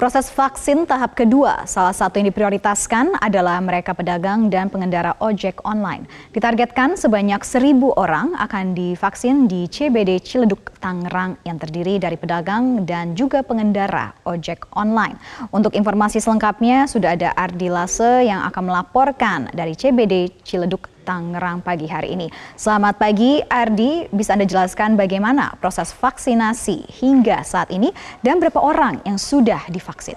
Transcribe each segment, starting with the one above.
Proses vaksin tahap kedua, salah satu yang diprioritaskan adalah mereka pedagang dan pengendara ojek online. Ditargetkan sebanyak seribu orang akan divaksin di CBD Ciledug, Tangerang yang terdiri dari pedagang dan juga pengendara ojek online. Untuk informasi selengkapnya sudah ada Ardi Lase yang akan melaporkan dari CBD Ciledug, Tangerang pagi hari ini. Selamat pagi Ardi, bisa Anda jelaskan bagaimana proses vaksinasi hingga saat ini dan berapa orang yang sudah divaksin?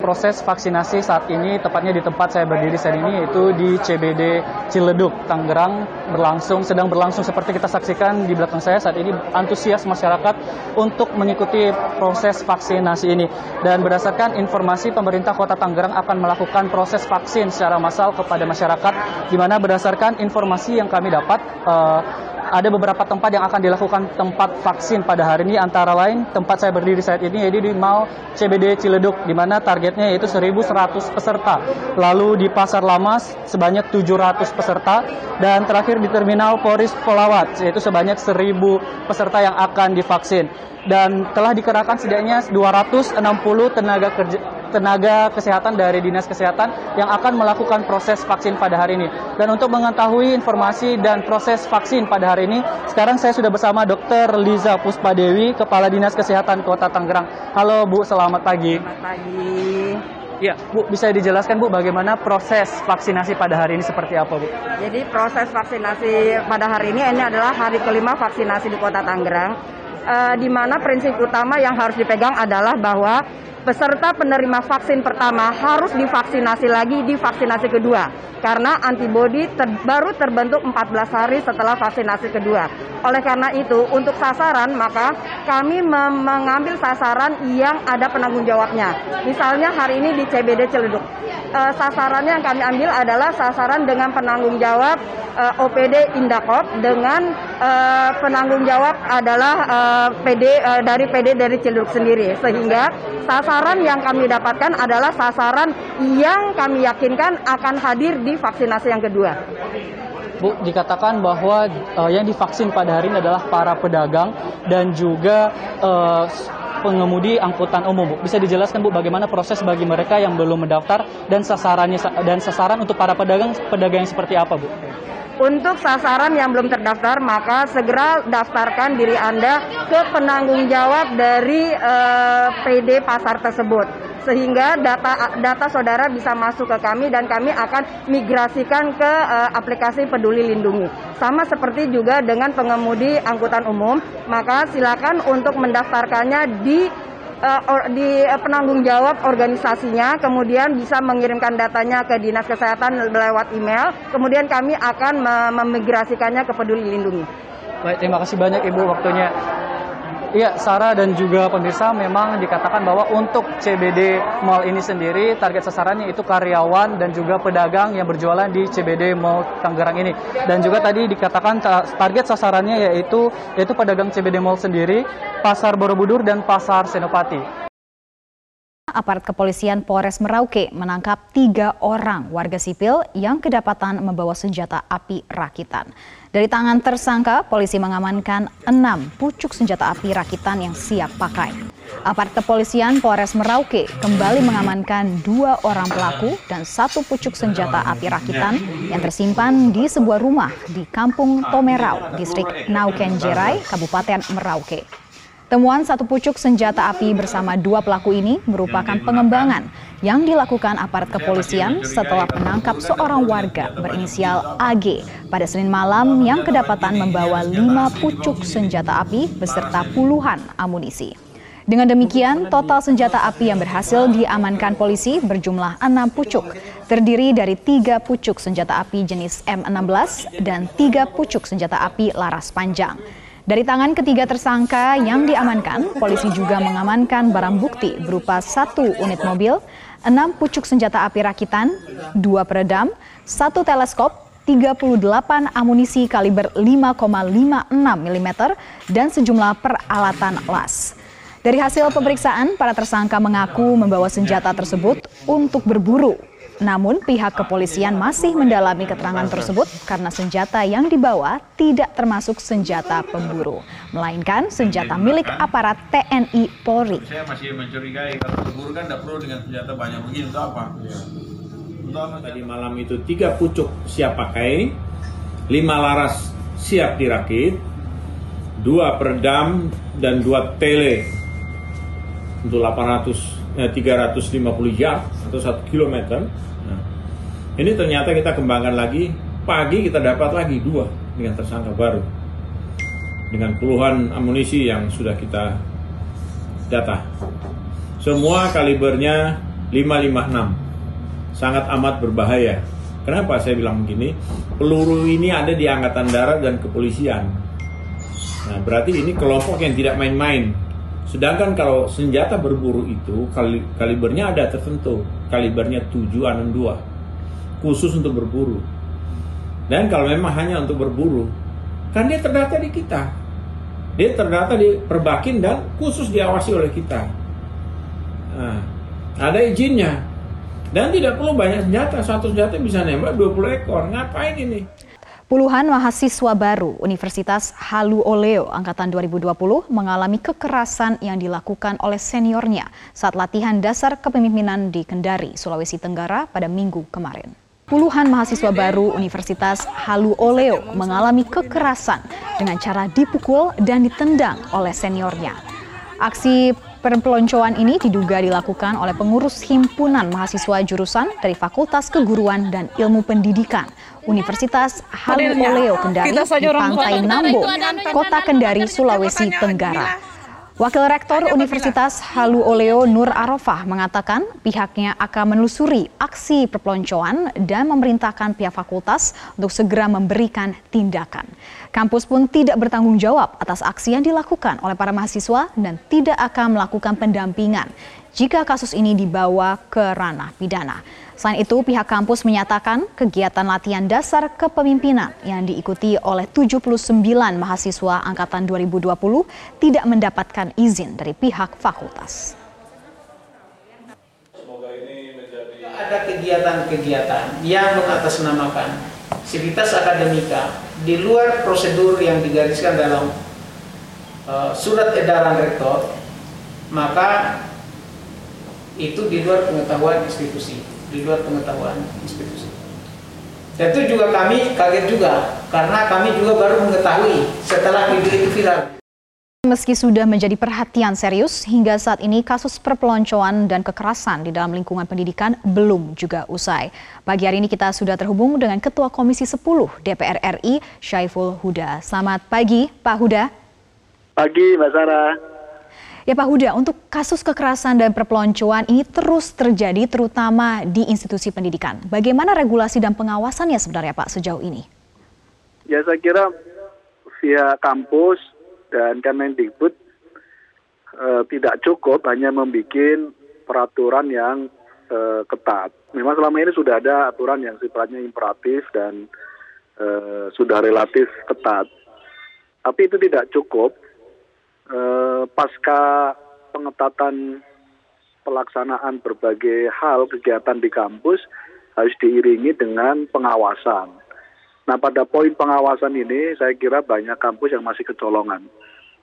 Proses vaksinasi saat ini tepatnya di tempat saya berdiri saat ini yaitu di CBD Ciledug, Tangerang berlangsung sedang berlangsung seperti kita saksikan di belakang saya saat ini antusias masyarakat untuk mengikuti proses vaksinasi ini. Dan berdasarkan informasi pemerintah Kota Tangerang akan melakukan proses vaksin secara massal kepada masyarakat di mana berdasarkan informasi yang kami dapat uh, ada beberapa tempat yang akan dilakukan tempat vaksin pada hari ini antara lain tempat saya berdiri saat ini yaitu di Mall CBD Ciledug di mana targetnya yaitu 1.100 peserta. Lalu di Pasar Lama sebanyak 700 peserta dan terakhir di Terminal Poris Polawat yaitu sebanyak 1.000 peserta yang akan divaksin. Dan telah dikerahkan setidaknya 260 tenaga kerja tenaga kesehatan dari Dinas Kesehatan yang akan melakukan proses vaksin pada hari ini. Dan untuk mengetahui informasi dan proses vaksin pada hari ini, sekarang saya sudah bersama Dr. Liza Puspadewi, Kepala Dinas Kesehatan Kota Tangerang. Halo Bu, selamat pagi. Selamat pagi. Ya, Bu, bisa dijelaskan Bu bagaimana proses vaksinasi pada hari ini seperti apa Bu? Jadi proses vaksinasi pada hari ini ini adalah hari kelima vaksinasi di Kota Tangerang. Uh, di mana prinsip utama yang harus dipegang adalah bahwa peserta penerima vaksin pertama harus divaksinasi lagi di vaksinasi kedua karena antibodi ter baru terbentuk 14 hari setelah vaksinasi kedua. Oleh karena itu, untuk sasaran maka kami mengambil sasaran yang ada penanggung jawabnya. Misalnya hari ini di CBD Ciledug. E, sasarannya yang kami ambil adalah sasaran dengan penanggung jawab e, OPD Indakop dengan e, penanggung jawab adalah e, PD e, dari PD dari Ciledug sendiri sehingga sasaran sasaran yang kami dapatkan adalah sasaran yang kami yakinkan akan hadir di vaksinasi yang kedua. Bu, dikatakan bahwa uh, yang divaksin pada hari ini adalah para pedagang dan juga uh, pengemudi angkutan umum. Bu. Bisa dijelaskan Bu bagaimana proses bagi mereka yang belum mendaftar dan sasarannya dan sasaran untuk para pedagang pedagang yang seperti apa, Bu? Untuk sasaran yang belum terdaftar, maka segera daftarkan diri Anda ke penanggung jawab dari eh, PD pasar tersebut sehingga data data saudara bisa masuk ke kami dan kami akan migrasikan ke uh, aplikasi Peduli Lindungi. Sama seperti juga dengan pengemudi angkutan umum, maka silakan untuk mendaftarkannya di uh, di uh, penanggung jawab organisasinya, kemudian bisa mengirimkan datanya ke Dinas Kesehatan lewat email, kemudian kami akan memigrasikannya ke Peduli Lindungi. Baik, terima kasih banyak Ibu waktunya. Iya, Sarah dan juga pemirsa memang dikatakan bahwa untuk CBD Mall ini sendiri target sasarannya itu karyawan dan juga pedagang yang berjualan di CBD Mall Tangerang ini. Dan juga tadi dikatakan target sasarannya yaitu yaitu pedagang CBD Mall sendiri, Pasar Borobudur dan Pasar Senopati. Aparat kepolisian Polres Merauke menangkap tiga orang warga sipil yang kedapatan membawa senjata api rakitan. Dari tangan tersangka, polisi mengamankan enam pucuk senjata api rakitan yang siap pakai. Aparat kepolisian Polres Merauke kembali mengamankan dua orang pelaku dan satu pucuk senjata api rakitan yang tersimpan di sebuah rumah di Kampung Tomerau, Distrik Naukenjerai, Kabupaten Merauke. Temuan satu pucuk senjata api bersama dua pelaku ini merupakan pengembangan yang dilakukan aparat kepolisian setelah menangkap seorang warga berinisial AG pada Senin malam yang kedapatan membawa lima pucuk senjata api beserta puluhan amunisi. Dengan demikian, total senjata api yang berhasil diamankan polisi berjumlah enam pucuk, terdiri dari tiga pucuk senjata api jenis M16 dan tiga pucuk senjata api laras panjang. Dari tangan ketiga tersangka yang diamankan, polisi juga mengamankan barang bukti berupa satu unit mobil, enam pucuk senjata api rakitan, dua peredam, satu teleskop, 38 amunisi kaliber 5,56 mm, dan sejumlah peralatan las. Dari hasil pemeriksaan, para tersangka mengaku membawa senjata tersebut untuk berburu Namun pihak kepolisian masih mendalami keterangan tersebut karena senjata yang dibawa tidak termasuk senjata pemburu, melainkan senjata milik aparat TNI Polri. Saya masih mencurigai kalau berburu kan tidak perlu dengan senjata banyak begini untuk apa? Untuk apa? Tadi malam itu tiga pucuk siap pakai, lima laras siap dirakit, dua peredam dan dua tele untuk 800 eh, 350 yard atau 1 kilometer. Ini ternyata kita kembangkan lagi pagi kita dapat lagi dua dengan tersangka baru dengan puluhan amunisi yang sudah kita data. Semua kalibernya 556. Sangat amat berbahaya. Kenapa saya bilang begini? Peluru ini ada di angkatan darat dan kepolisian. Nah, berarti ini kelompok yang tidak main-main. Sedangkan kalau senjata berburu itu kali, kalibernya ada tertentu, kalibernya 762 khusus untuk berburu. Dan kalau memang hanya untuk berburu, kan dia terdata di kita. Dia terdata di perbakin dan khusus diawasi oleh kita. Nah, ada izinnya. Dan tidak perlu banyak senjata, satu senjata bisa nembak 20 ekor. Ngapain ini? Puluhan mahasiswa baru Universitas Halu Oleo Angkatan 2020 mengalami kekerasan yang dilakukan oleh seniornya saat latihan dasar kepemimpinan di Kendari, Sulawesi Tenggara pada minggu kemarin. Puluhan mahasiswa baru Universitas Halu Oleo mengalami kekerasan dengan cara dipukul dan ditendang oleh seniornya. Aksi perpeloncoan ini diduga dilakukan oleh pengurus himpunan mahasiswa jurusan dari Fakultas Keguruan dan Ilmu Pendidikan Universitas Halu Oleo Kendari di Pantai Nambo, Kota Kendari, Sulawesi Tenggara. Wakil Rektor Universitas Halu Oleo Nur Arofah mengatakan pihaknya akan menelusuri aksi perpeloncoan dan memerintahkan pihak fakultas untuk segera memberikan tindakan. Kampus pun tidak bertanggung jawab atas aksi yang dilakukan oleh para mahasiswa dan tidak akan melakukan pendampingan jika kasus ini dibawa ke ranah pidana. Selain itu, pihak kampus menyatakan kegiatan latihan dasar kepemimpinan yang diikuti oleh 79 mahasiswa angkatan 2020 tidak mendapatkan izin dari pihak fakultas. Ada kegiatan-kegiatan yang mengatasnamakan sivitas akademika di luar prosedur yang digariskan dalam uh, surat edaran rektor, maka itu di luar pengetahuan institusi, di luar pengetahuan institusi. Tentu juga kami kaget juga karena kami juga baru mengetahui setelah video itu viral. Meski sudah menjadi perhatian serius, hingga saat ini kasus perpeloncoan dan kekerasan di dalam lingkungan pendidikan belum juga usai. Pagi hari ini kita sudah terhubung dengan Ketua Komisi 10 DPR RI, Syaiful Huda. Selamat pagi, Pak Huda. Pagi, Mbak Sarah. Ya Pak Huda, untuk kasus kekerasan dan perpeloncoan ini terus terjadi terutama di institusi pendidikan. Bagaimana regulasi dan pengawasannya sebenarnya Pak sejauh ini? Ya saya kira via kampus dan Kemendikbud eh, tidak cukup hanya membuat peraturan yang eh, ketat. Memang selama ini sudah ada aturan yang sifatnya imperatif dan eh, sudah relatif ketat. Tapi itu tidak cukup. Eh, pasca pengetatan pelaksanaan berbagai hal kegiatan di kampus harus diiringi dengan pengawasan. Nah pada poin pengawasan ini saya kira banyak kampus yang masih kecolongan.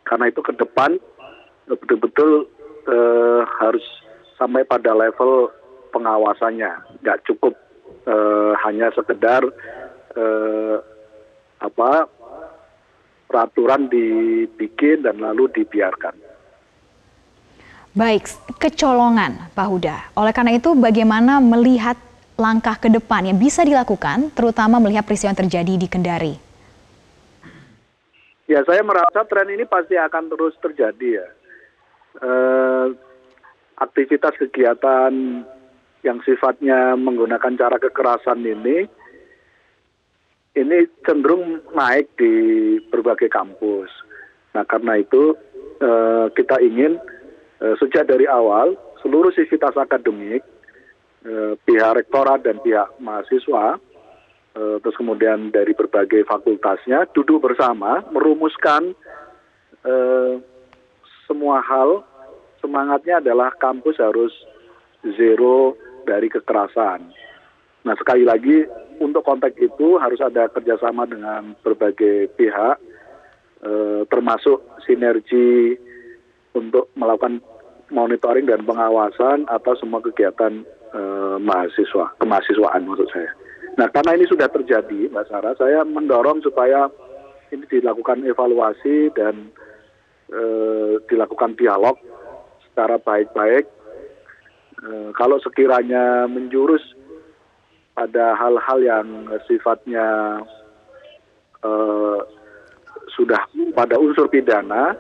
Karena itu ke depan betul-betul eh, harus sampai pada level pengawasannya. Nggak cukup eh, hanya sekedar eh, apa peraturan dibikin dan lalu dibiarkan. Baik, kecolongan Pak Huda. Oleh karena itu bagaimana melihat langkah ke depan yang bisa dilakukan, terutama melihat peristiwa yang terjadi di Kendari? Ya, saya merasa tren ini pasti akan terus terjadi ya. Eh, aktivitas kegiatan yang sifatnya menggunakan cara kekerasan ini, ini cenderung naik di berbagai kampus. Nah, karena itu eh, kita ingin eh, sejak dari awal seluruh sivitas akademik Eh, pihak rektorat dan pihak mahasiswa, eh, terus kemudian dari berbagai fakultasnya duduk bersama merumuskan eh, semua hal. Semangatnya adalah kampus harus zero dari kekerasan. Nah sekali lagi untuk konteks itu harus ada kerjasama dengan berbagai pihak, eh, termasuk sinergi untuk melakukan monitoring dan pengawasan atas semua kegiatan eh, mahasiswa, kemahasiswaan maksud saya. Nah karena ini sudah terjadi, Mbak Sarah, saya mendorong supaya ini dilakukan evaluasi dan eh, dilakukan dialog secara baik-baik. Eh, kalau sekiranya menjurus pada hal-hal yang sifatnya uh, sudah pada unsur pidana,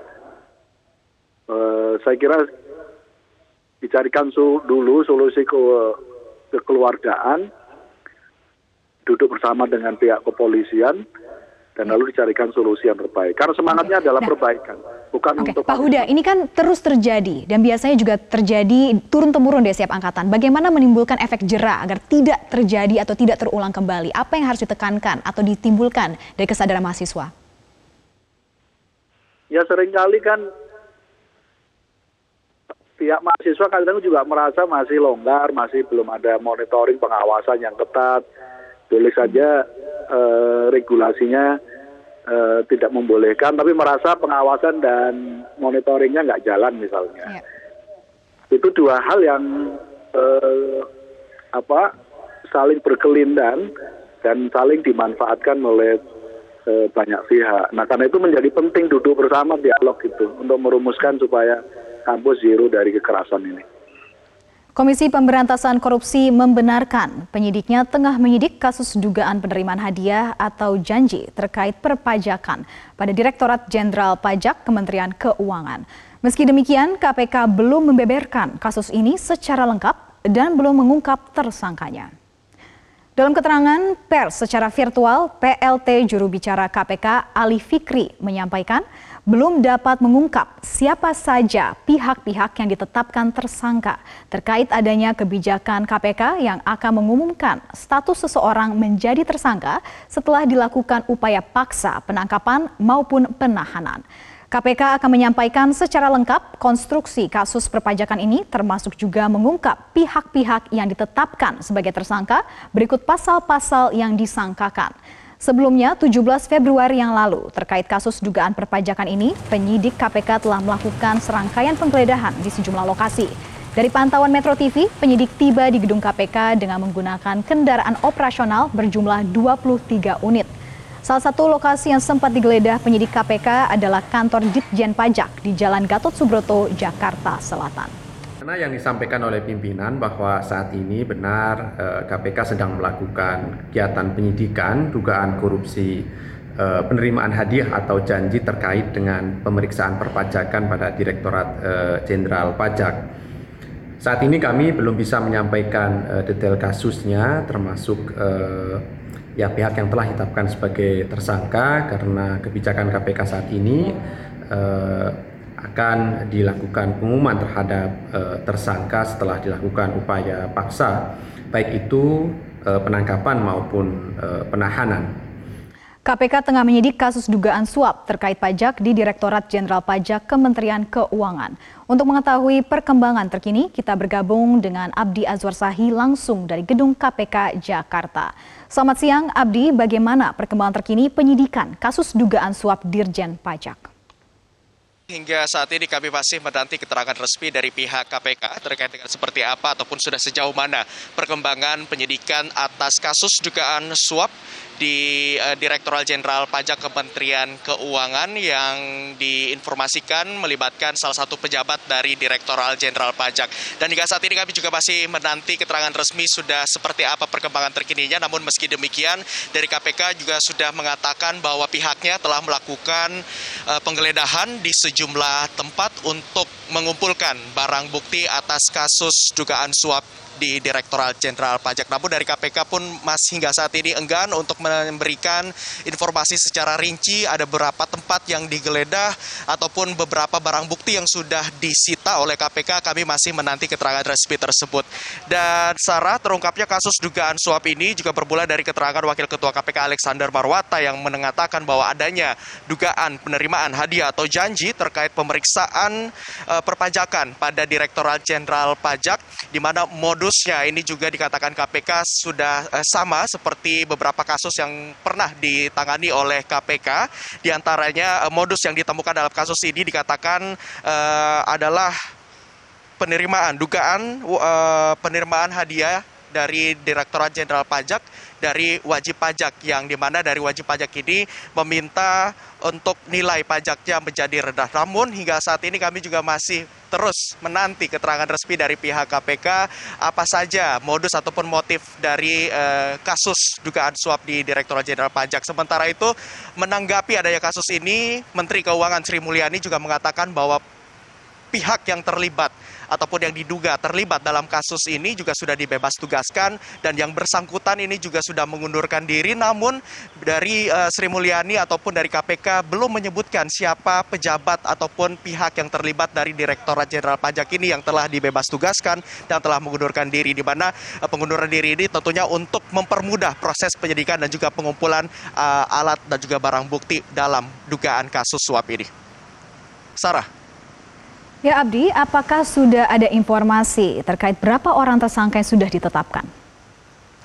uh, saya kira dicarikan su dulu solusi ke kekeluargaan, duduk bersama dengan pihak kepolisian, dan lalu dicarikan solusi yang terbaik. Karena semangatnya adalah Nah. perbaikan, bukan Oke, untuk Pak Huda, ini kan terus terjadi dan biasanya juga terjadi turun temurun di setiap angkatan. Bagaimana menimbulkan efek jera agar tidak terjadi atau tidak terulang kembali? Apa yang harus ditekankan atau ditimbulkan dari kesadaran mahasiswa? Ya sering kali kan pihak mahasiswa kadang juga merasa masih longgar, masih belum ada monitoring pengawasan yang ketat. Boleh saja eh, regulasinya eh, tidak membolehkan, tapi merasa pengawasan dan monitoringnya nggak jalan misalnya. Ya. Itu dua hal yang eh, apa saling berkelindan dan saling dimanfaatkan oleh eh, banyak pihak. Nah karena itu menjadi penting duduk bersama dialog itu untuk merumuskan supaya kampus zero dari kekerasan ini. Komisi Pemberantasan Korupsi membenarkan penyidiknya tengah menyidik kasus dugaan penerimaan hadiah atau janji terkait perpajakan pada Direktorat Jenderal Pajak Kementerian Keuangan. Meski demikian, KPK belum membeberkan kasus ini secara lengkap dan belum mengungkap tersangkanya. Dalam keterangan pers secara virtual, PLT juru bicara KPK Ali Fikri menyampaikan belum dapat mengungkap siapa saja pihak-pihak yang ditetapkan tersangka terkait adanya kebijakan KPK yang akan mengumumkan status seseorang menjadi tersangka setelah dilakukan upaya paksa penangkapan maupun penahanan. KPK akan menyampaikan secara lengkap konstruksi kasus perpajakan ini termasuk juga mengungkap pihak-pihak yang ditetapkan sebagai tersangka berikut pasal-pasal yang disangkakan. Sebelumnya, 17 Februari yang lalu, terkait kasus dugaan perpajakan ini, penyidik KPK telah melakukan serangkaian penggeledahan di sejumlah lokasi. Dari pantauan Metro TV, penyidik tiba di gedung KPK dengan menggunakan kendaraan operasional berjumlah 23 unit. Salah satu lokasi yang sempat digeledah penyidik KPK adalah kantor Ditjen Pajak di Jalan Gatot Subroto, Jakarta Selatan. Karena yang disampaikan oleh pimpinan bahwa saat ini benar eh, KPK sedang melakukan kegiatan penyidikan dugaan korupsi eh, penerimaan hadiah atau janji terkait dengan pemeriksaan perpajakan pada Direktorat eh, Jenderal Pajak. Saat ini kami belum bisa menyampaikan eh, detail kasusnya termasuk eh, ya pihak yang telah ditetapkan sebagai tersangka karena kebijakan KPK saat ini eh, akan dilakukan pengumuman terhadap eh, tersangka setelah dilakukan upaya paksa baik itu eh, penangkapan maupun eh, penahanan. KPK tengah menyidik kasus dugaan suap terkait pajak di Direktorat Jenderal Pajak Kementerian Keuangan. Untuk mengetahui perkembangan terkini, kita bergabung dengan Abdi Azwar Sahi langsung dari Gedung KPK Jakarta. Selamat siang, Abdi. Bagaimana perkembangan terkini penyidikan kasus dugaan suap Dirjen Pajak? Hingga saat ini kami masih menanti keterangan resmi dari pihak KPK terkait dengan seperti apa ataupun sudah sejauh mana perkembangan penyidikan atas kasus dugaan suap di uh, Direktorat Jenderal Pajak Kementerian Keuangan yang diinformasikan melibatkan salah satu pejabat dari Direktorat Jenderal Pajak. Dan hingga saat ini kami juga masih menanti keterangan resmi sudah seperti apa perkembangan terkininya. Namun meski demikian dari KPK juga sudah mengatakan bahwa pihaknya telah melakukan uh, penggeledahan di sejumlah tempat untuk mengumpulkan barang bukti atas kasus dugaan suap di Direktorat Jenderal Pajak. Namun dari KPK pun masih hingga saat ini enggan untuk memberikan informasi secara rinci ada berapa tempat yang digeledah ataupun beberapa barang bukti yang sudah disita oleh KPK. Kami masih menanti keterangan resmi tersebut. Dan Sarah terungkapnya kasus dugaan suap ini juga bermula dari keterangan Wakil Ketua KPK Alexander Marwata yang mengatakan bahwa adanya dugaan penerimaan hadiah atau janji terkait pemeriksaan e, uh, perpajakan pada Direktorat Jenderal Pajak, di mana modusnya ini juga dikatakan KPK sudah uh, sama seperti beberapa kasus yang pernah ditangani oleh KPK. Di antaranya uh, modus yang ditemukan dalam kasus ini dikatakan uh, adalah penerimaan, dugaan uh, penerimaan hadiah dari Direktorat Jenderal Pajak dari wajib pajak yang di mana dari wajib pajak ini meminta untuk nilai pajaknya menjadi rendah. Namun hingga saat ini kami juga masih terus menanti keterangan resmi dari pihak KPK apa saja modus ataupun motif dari eh, kasus dugaan suap di Direktorat Jenderal Pajak. Sementara itu menanggapi adanya kasus ini, Menteri Keuangan Sri Mulyani juga mengatakan bahwa pihak yang terlibat ataupun yang diduga terlibat dalam kasus ini juga sudah dibebas tugaskan dan yang bersangkutan ini juga sudah mengundurkan diri. Namun dari uh, Sri Mulyani ataupun dari KPK belum menyebutkan siapa pejabat ataupun pihak yang terlibat dari Direktorat Jenderal Pajak ini yang telah dibebas tugaskan dan telah mengundurkan diri. Di mana uh, pengunduran diri ini tentunya untuk mempermudah proses penyidikan dan juga pengumpulan uh, alat dan juga barang bukti dalam dugaan kasus suap ini. Sarah Ya Abdi, apakah sudah ada informasi terkait berapa orang tersangka yang sudah ditetapkan?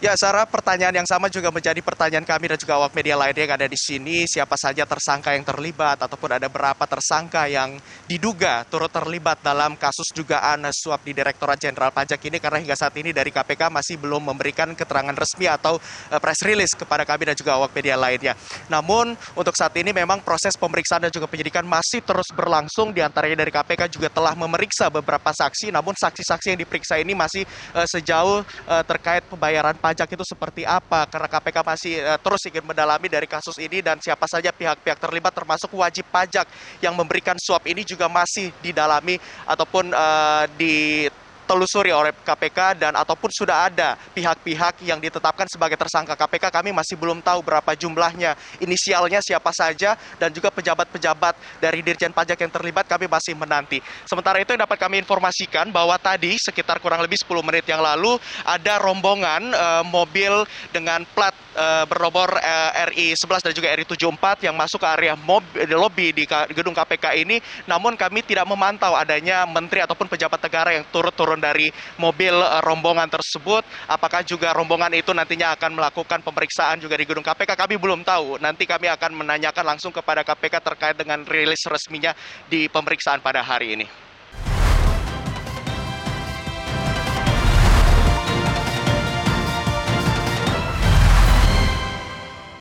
Ya, Sarah, pertanyaan yang sama juga menjadi pertanyaan kami dan juga awak media lainnya yang ada di sini. Siapa saja tersangka yang terlibat ataupun ada berapa tersangka yang diduga turut terlibat dalam kasus dugaan suap di Direktorat Jenderal Pajak ini karena hingga saat ini dari KPK masih belum memberikan keterangan resmi atau eh, press release kepada kami dan juga awak media lainnya. Namun untuk saat ini memang proses pemeriksaan dan juga penyidikan masih terus berlangsung. Di antaranya dari KPK juga telah memeriksa beberapa saksi, namun saksi-saksi yang diperiksa ini masih uh, sejauh uh, terkait pembayaran pajak pajak itu seperti apa? Karena KPK masih uh, terus ingin mendalami dari kasus ini dan siapa saja pihak-pihak terlibat termasuk wajib pajak yang memberikan suap ini juga masih didalami ataupun uh, di telusuri oleh KPK dan ataupun sudah ada pihak-pihak yang ditetapkan sebagai tersangka KPK kami masih belum tahu berapa jumlahnya. Inisialnya siapa saja dan juga pejabat-pejabat dari Dirjen Pajak yang terlibat kami masih menanti. Sementara itu yang dapat kami informasikan bahwa tadi sekitar kurang lebih 10 menit yang lalu ada rombongan uh, mobil dengan plat uh, bernomor uh, RI 11 dan juga RI 74 yang masuk ke area mobil, lobby di gedung KPK ini. Namun kami tidak memantau adanya menteri ataupun pejabat negara yang turut-turut turun dari mobil eh, rombongan tersebut. Apakah juga rombongan itu nantinya akan melakukan pemeriksaan juga di gedung KPK? Kami belum tahu. Nanti kami akan menanyakan langsung kepada KPK terkait dengan rilis resminya di pemeriksaan pada hari ini.